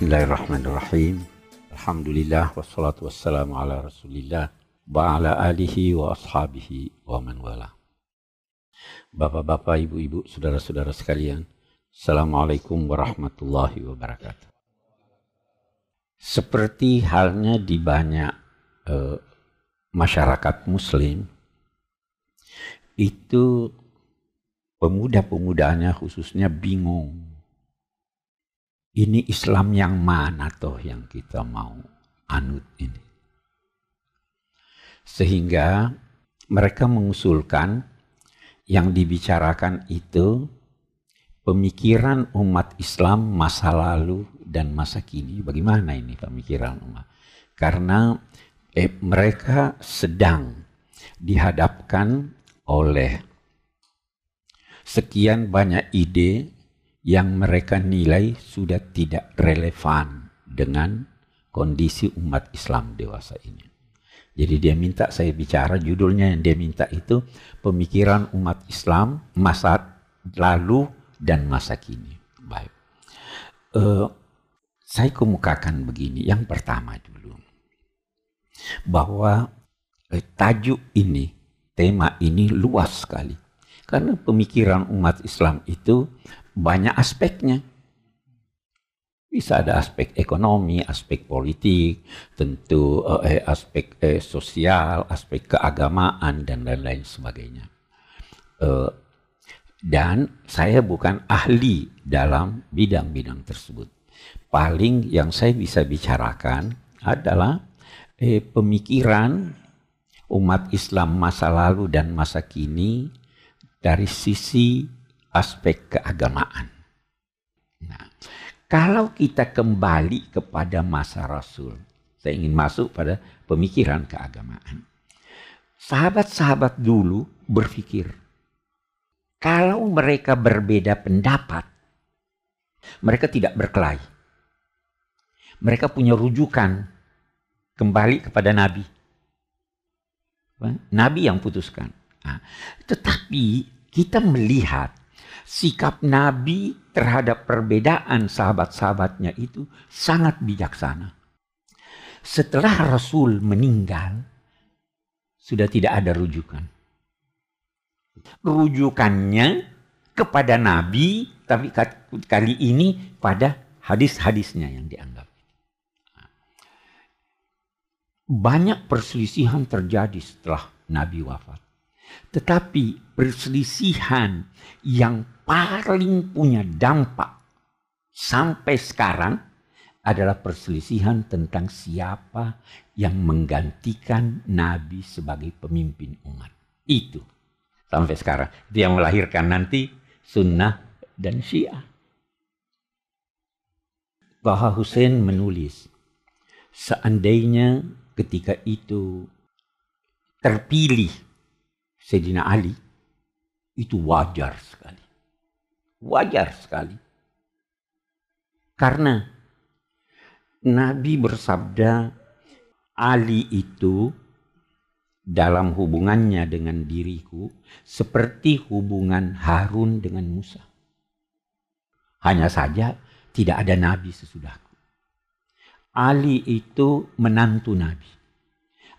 Bismillahirrahmanirrahim. Alhamdulillah wassalatu wassalamu ala Rasulillah wa ala alihi wa ashabihi wa man wala. Bapak-bapak, ibu-ibu, saudara-saudara sekalian, Assalamualaikum warahmatullahi wabarakatuh. Seperti halnya di banyak eh, masyarakat muslim, itu pemuda-pemudanya khususnya bingung ini Islam yang mana toh yang kita mau anut ini. Sehingga mereka mengusulkan yang dibicarakan itu pemikiran umat Islam masa lalu dan masa kini. Bagaimana ini pemikiran umat? Karena eh, mereka sedang dihadapkan oleh sekian banyak ide yang mereka nilai sudah tidak relevan dengan kondisi umat Islam dewasa ini. Jadi dia minta saya bicara, judulnya yang dia minta itu pemikiran umat Islam masa lalu dan masa kini. Baik. Uh, saya kemukakan begini, yang pertama dulu. Bahwa eh, tajuk ini, tema ini luas sekali. Karena pemikiran umat Islam itu banyak aspeknya. Bisa ada aspek ekonomi, aspek politik, tentu eh, aspek eh, sosial, aspek keagamaan, dan lain-lain sebagainya. Eh, dan saya bukan ahli dalam bidang-bidang tersebut. Paling yang saya bisa bicarakan adalah eh, pemikiran umat Islam masa lalu dan masa kini dari sisi aspek keagamaan. Nah, kalau kita kembali kepada masa Rasul, saya ingin masuk pada pemikiran keagamaan. Sahabat-sahabat dulu berpikir, kalau mereka berbeda pendapat, mereka tidak berkelahi. Mereka punya rujukan kembali kepada Nabi. Nabi yang putuskan. Nah, tetapi kita melihat sikap Nabi terhadap perbedaan sahabat-sahabatnya itu sangat bijaksana. Setelah Rasul meninggal, sudah tidak ada rujukan. Rujukannya kepada Nabi, tapi kali ini pada hadis-hadisnya yang dianggap. Banyak perselisihan terjadi setelah Nabi wafat. Tetapi perselisihan yang paling punya dampak sampai sekarang adalah perselisihan tentang siapa yang menggantikan Nabi sebagai pemimpin umat. Itu sampai sekarang. Yang melahirkan nanti sunnah dan syiah. Baha Hussein menulis, seandainya ketika itu terpilih Sayyidina Ali, itu wajar sekali. Wajar sekali. Karena Nabi bersabda Ali itu dalam hubungannya dengan diriku seperti hubungan Harun dengan Musa. Hanya saja tidak ada nabi sesudahku. Ali itu menantu nabi.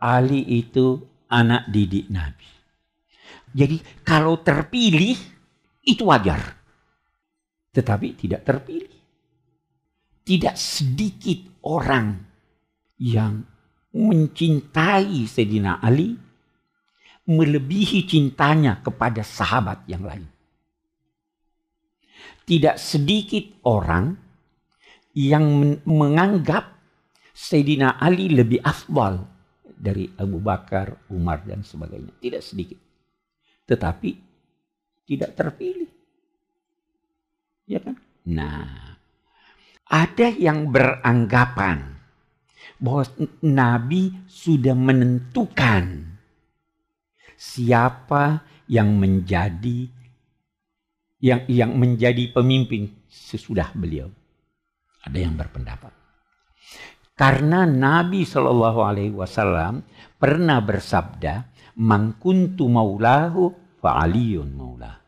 Ali itu anak didik nabi. Jadi kalau terpilih itu wajar. Tetapi tidak terpilih. Tidak sedikit orang yang mencintai Sayyidina Ali melebihi cintanya kepada sahabat yang lain. Tidak sedikit orang yang menganggap Sayyidina Ali lebih afdal dari Abu Bakar, Umar dan sebagainya. Tidak sedikit. Tetapi tidak terpilih. Ya kan? Nah, ada yang beranggapan bahwa Nabi sudah menentukan siapa yang menjadi yang yang menjadi pemimpin sesudah beliau. Ada yang berpendapat. Karena Nabi Shallallahu Alaihi Wasallam pernah bersabda, "Mangkuntu maulahu fa aliyun maulah."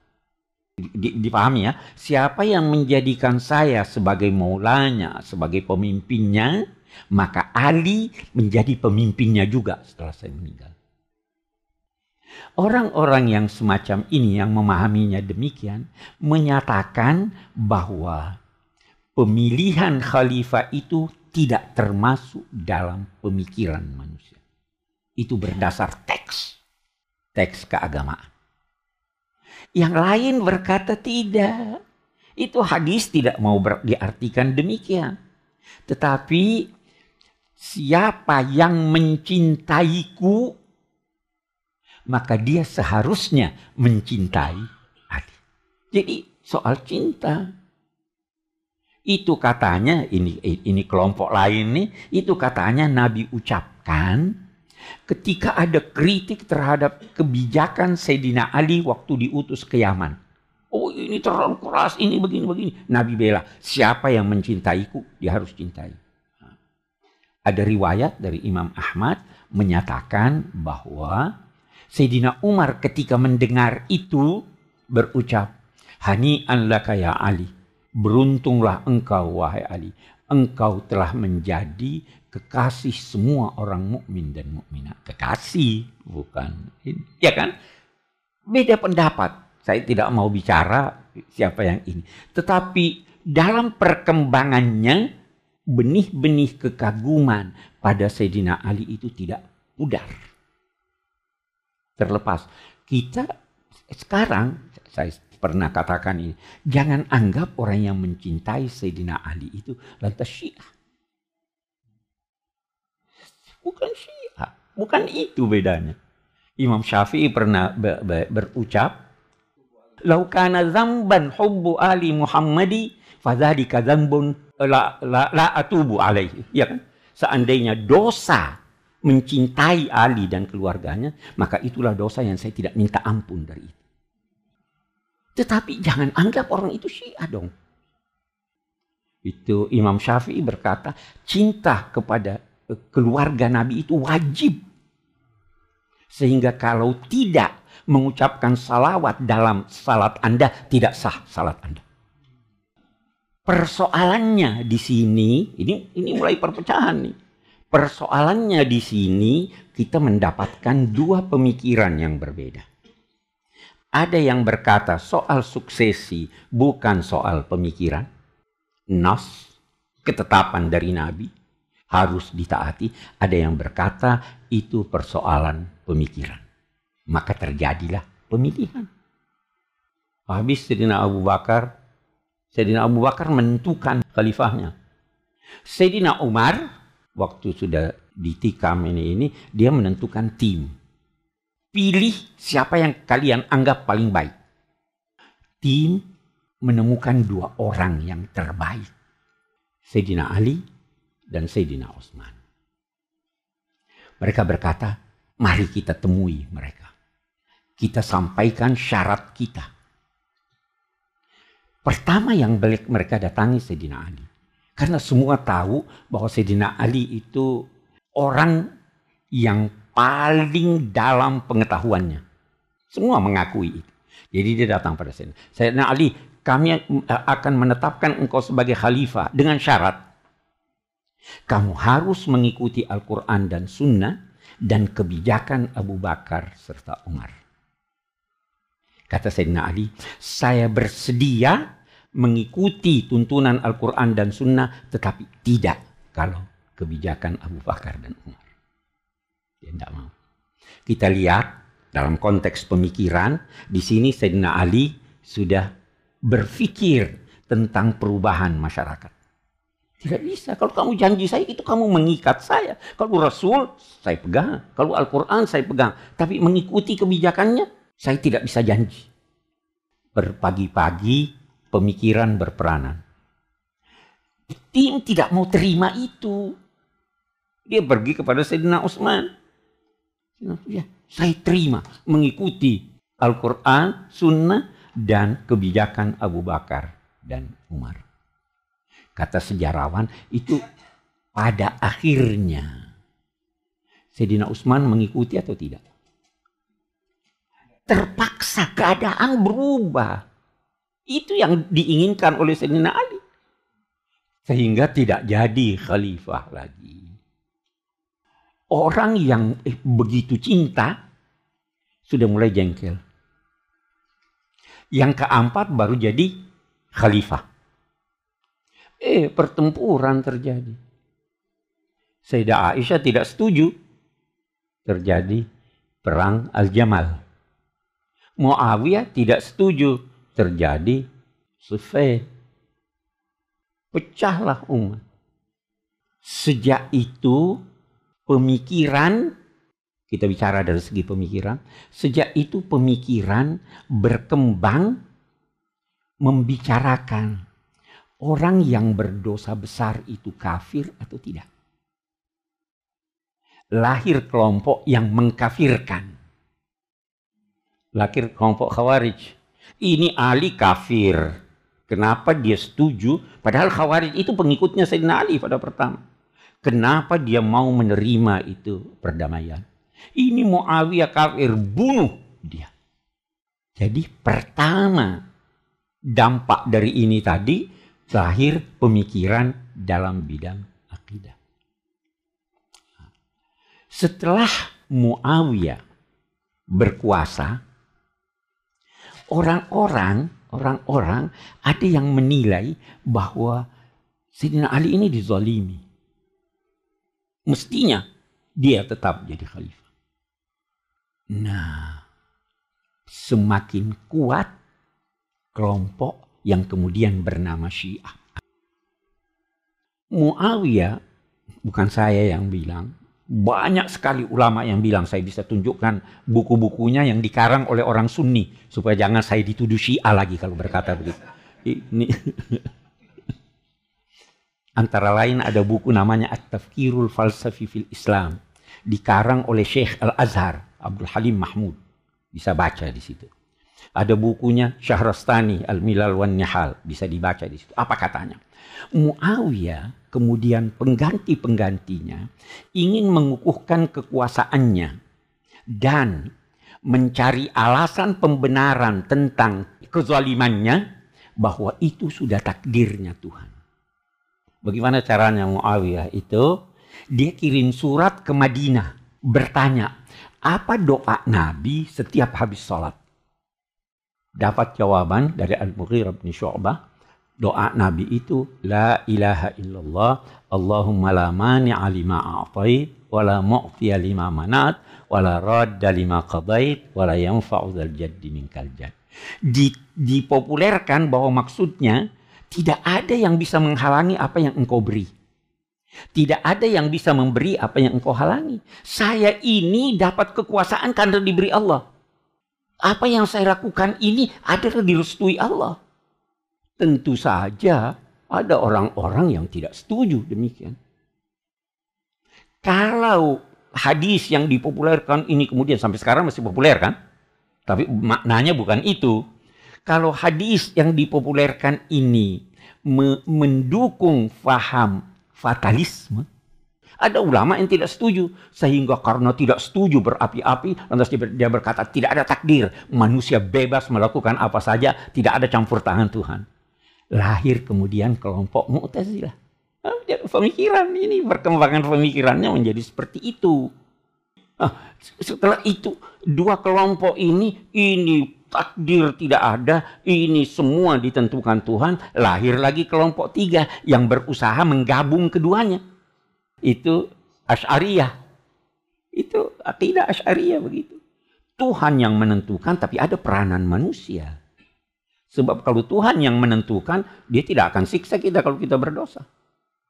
Dipahami ya, siapa yang menjadikan saya sebagai maulanya, sebagai pemimpinnya, maka Ali menjadi pemimpinnya juga setelah saya meninggal. Orang-orang yang semacam ini yang memahaminya demikian menyatakan bahwa pemilihan khalifah itu tidak termasuk dalam pemikiran manusia. Itu berdasar teks, teks keagamaan. Yang lain berkata tidak. Itu hadis tidak mau diartikan demikian. Tetapi siapa yang mencintaiku maka dia seharusnya mencintai Ali. Jadi soal cinta. Itu katanya ini ini kelompok lain nih, itu katanya Nabi ucapkan ketika ada kritik terhadap kebijakan Sayyidina Ali waktu diutus ke Yaman. Oh ini terlalu keras, ini begini-begini. Nabi bela, siapa yang mencintaiku, dia harus cintai. Ada riwayat dari Imam Ahmad menyatakan bahwa Sayyidina Umar ketika mendengar itu berucap, Hani an laka ya Ali, beruntunglah engkau wahai Ali, engkau telah menjadi kekasih semua orang mukmin dan mukminat. Kekasih, bukan ini. Ya kan? Beda pendapat. Saya tidak mau bicara siapa yang ini. Tetapi dalam perkembangannya benih-benih kekaguman pada Sayyidina Ali itu tidak pudar. Terlepas kita sekarang saya pernah katakan ini, jangan anggap orang yang mencintai Sayyidina Ali itu lantas Syiah. Bukan Syiah. Bukan itu bedanya. Imam Syafi'i pernah ber, ber, berucap, Laukana zamban hubbu Ali Muhammadi fadzalika zambun la, la, la atubu alaihi. Ya kan? Seandainya dosa mencintai Ali dan keluarganya, maka itulah dosa yang saya tidak minta ampun dari itu. Tetapi jangan anggap orang itu syiah dong. Itu Imam Syafi'i berkata, cinta kepada keluarga Nabi itu wajib. Sehingga kalau tidak mengucapkan salawat dalam salat Anda, tidak sah salat Anda. Persoalannya di sini, ini ini mulai perpecahan nih. Persoalannya di sini kita mendapatkan dua pemikiran yang berbeda. Ada yang berkata soal suksesi bukan soal pemikiran. Nas, ketetapan dari Nabi harus ditaati. Ada yang berkata itu persoalan pemikiran. Maka terjadilah pemilihan. Habis Sayyidina Abu Bakar, Sayyidina Abu Bakar menentukan khalifahnya. Sayyidina Umar, waktu sudah ditikam ini, ini dia menentukan tim. Pilih siapa yang kalian anggap paling baik. Tim menemukan dua orang yang terbaik. Sayyidina Ali dan Sayyidina Utsman. Mereka berkata, mari kita temui mereka. Kita sampaikan syarat kita. Pertama yang mereka datangi Sayyidina Ali. Karena semua tahu bahwa Sayyidina Ali itu orang yang paling dalam pengetahuannya. Semua mengakui itu. Jadi dia datang pada Sayyidina. Sayyidina Ali, kami akan menetapkan engkau sebagai khalifah dengan syarat kamu harus mengikuti Al-Quran dan Sunnah dan kebijakan Abu Bakar serta Umar. Kata Sayyidina Ali, saya bersedia mengikuti tuntunan Al-Quran dan Sunnah tetapi tidak kalau kebijakan Abu Bakar dan Umar. Dia tidak mau. Kita lihat dalam konteks pemikiran, di sini Sayyidina Ali sudah berpikir tentang perubahan masyarakat. Tidak bisa. Kalau kamu janji saya, itu kamu mengikat saya. Kalau Rasul, saya pegang. Kalau Al-Quran, saya pegang. Tapi mengikuti kebijakannya, saya tidak bisa janji. Berpagi-pagi, pemikiran berperanan. Tim tidak mau terima itu. Dia pergi kepada Sayyidina Utsman. Ya, saya terima mengikuti Al-Quran, Sunnah, dan kebijakan Abu Bakar dan Umar. Kata sejarawan itu pada akhirnya Sayyidina Utsman mengikuti atau tidak? Terpaksa keadaan berubah. Itu yang diinginkan oleh Sayyidina Ali. Sehingga tidak jadi khalifah lagi. Orang yang eh, begitu cinta sudah mulai jengkel. Yang keempat baru jadi khalifah. Eh, pertempuran terjadi. Sayyidah Aisyah tidak setuju. Terjadi perang Al-Jamal. Muawiyah tidak setuju. Terjadi Sufain. Pecahlah umat. Sejak itu pemikiran kita bicara dari segi pemikiran. Sejak itu pemikiran berkembang membicarakan orang yang berdosa besar itu kafir atau tidak. Lahir kelompok yang mengkafirkan. Lahir kelompok khawarij. Ini Ali kafir. Kenapa dia setuju? Padahal khawarij itu pengikutnya Sayyidina Ali pada pertama. Kenapa dia mau menerima itu perdamaian? Ini Muawiyah kafir, bunuh dia. Jadi pertama dampak dari ini tadi lahir pemikiran dalam bidang akidah. Setelah Muawiyah berkuasa, orang-orang orang-orang ada yang menilai bahwa Sayyidina Ali ini dizalimi. Mestinya dia tetap jadi khalifah. Nah, semakin kuat kelompok yang kemudian bernama Syiah. Muawiyah, bukan saya yang bilang, banyak sekali ulama yang bilang saya bisa tunjukkan buku-bukunya yang dikarang oleh orang Sunni supaya jangan saya dituduh Syiah lagi kalau berkata begitu. Ini antara lain ada buku namanya At-Tafkirul Falsafi fil Islam dikarang oleh Syekh Al-Azhar Abdul Halim Mahmud. Bisa baca di situ. Ada bukunya Syahrastani Al-Milal wan Nihal bisa dibaca di situ. Apa katanya? Muawiyah kemudian pengganti-penggantinya ingin mengukuhkan kekuasaannya dan mencari alasan pembenaran tentang kezalimannya bahwa itu sudah takdirnya Tuhan. Bagaimana caranya Muawiyah itu? Dia kirim surat ke Madinah bertanya, apa doa Nabi setiap habis sholat? Dapat jawaban dari Al-Mughirah bin Syu'bah doa Nabi itu la ilaha illallah Allahumma la mani'a lima a'tait wa la mu'tiya lima manat wa la radda lima qadait wa la yanfa'u dzal jaddi minkal jadd. Di, dipopulerkan bahwa maksudnya tidak ada yang bisa menghalangi apa yang engkau beri. Tidak ada yang bisa memberi apa yang engkau halangi. Saya ini dapat kekuasaan karena diberi Allah apa yang saya lakukan ini adalah direstui Allah. Tentu saja ada orang-orang yang tidak setuju demikian. Kalau hadis yang dipopulerkan ini kemudian sampai sekarang masih populer kan? Tapi maknanya bukan itu. Kalau hadis yang dipopulerkan ini mendukung faham fatalisme, ada ulama yang tidak setuju. Sehingga karena tidak setuju berapi-api, lantas dia berkata tidak ada takdir. Manusia bebas melakukan apa saja, tidak ada campur tangan Tuhan. Lahir kemudian kelompok Mu'tazilah. Pemikiran ini perkembangan pemikirannya menjadi seperti itu. Setelah itu dua kelompok ini ini takdir tidak ada, ini semua ditentukan Tuhan. Lahir lagi kelompok tiga yang berusaha menggabung keduanya itu Asy'ariyah. Itu akidah Asy'ariyah begitu. Tuhan yang menentukan tapi ada peranan manusia. Sebab kalau Tuhan yang menentukan, dia tidak akan siksa kita kalau kita berdosa.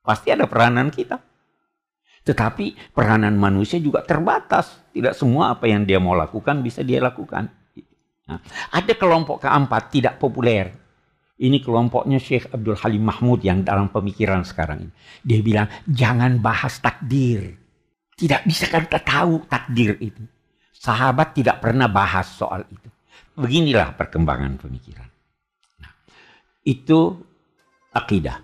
Pasti ada peranan kita. Tetapi peranan manusia juga terbatas. Tidak semua apa yang dia mau lakukan bisa dia lakukan. Nah, ada kelompok keempat tidak populer ini kelompoknya Syekh Abdul Halim Mahmud yang dalam pemikiran sekarang ini. Dia bilang, jangan bahas takdir. Tidak bisa kan kita tahu takdir itu. Sahabat tidak pernah bahas soal itu. Beginilah perkembangan pemikiran. Nah, itu akidah.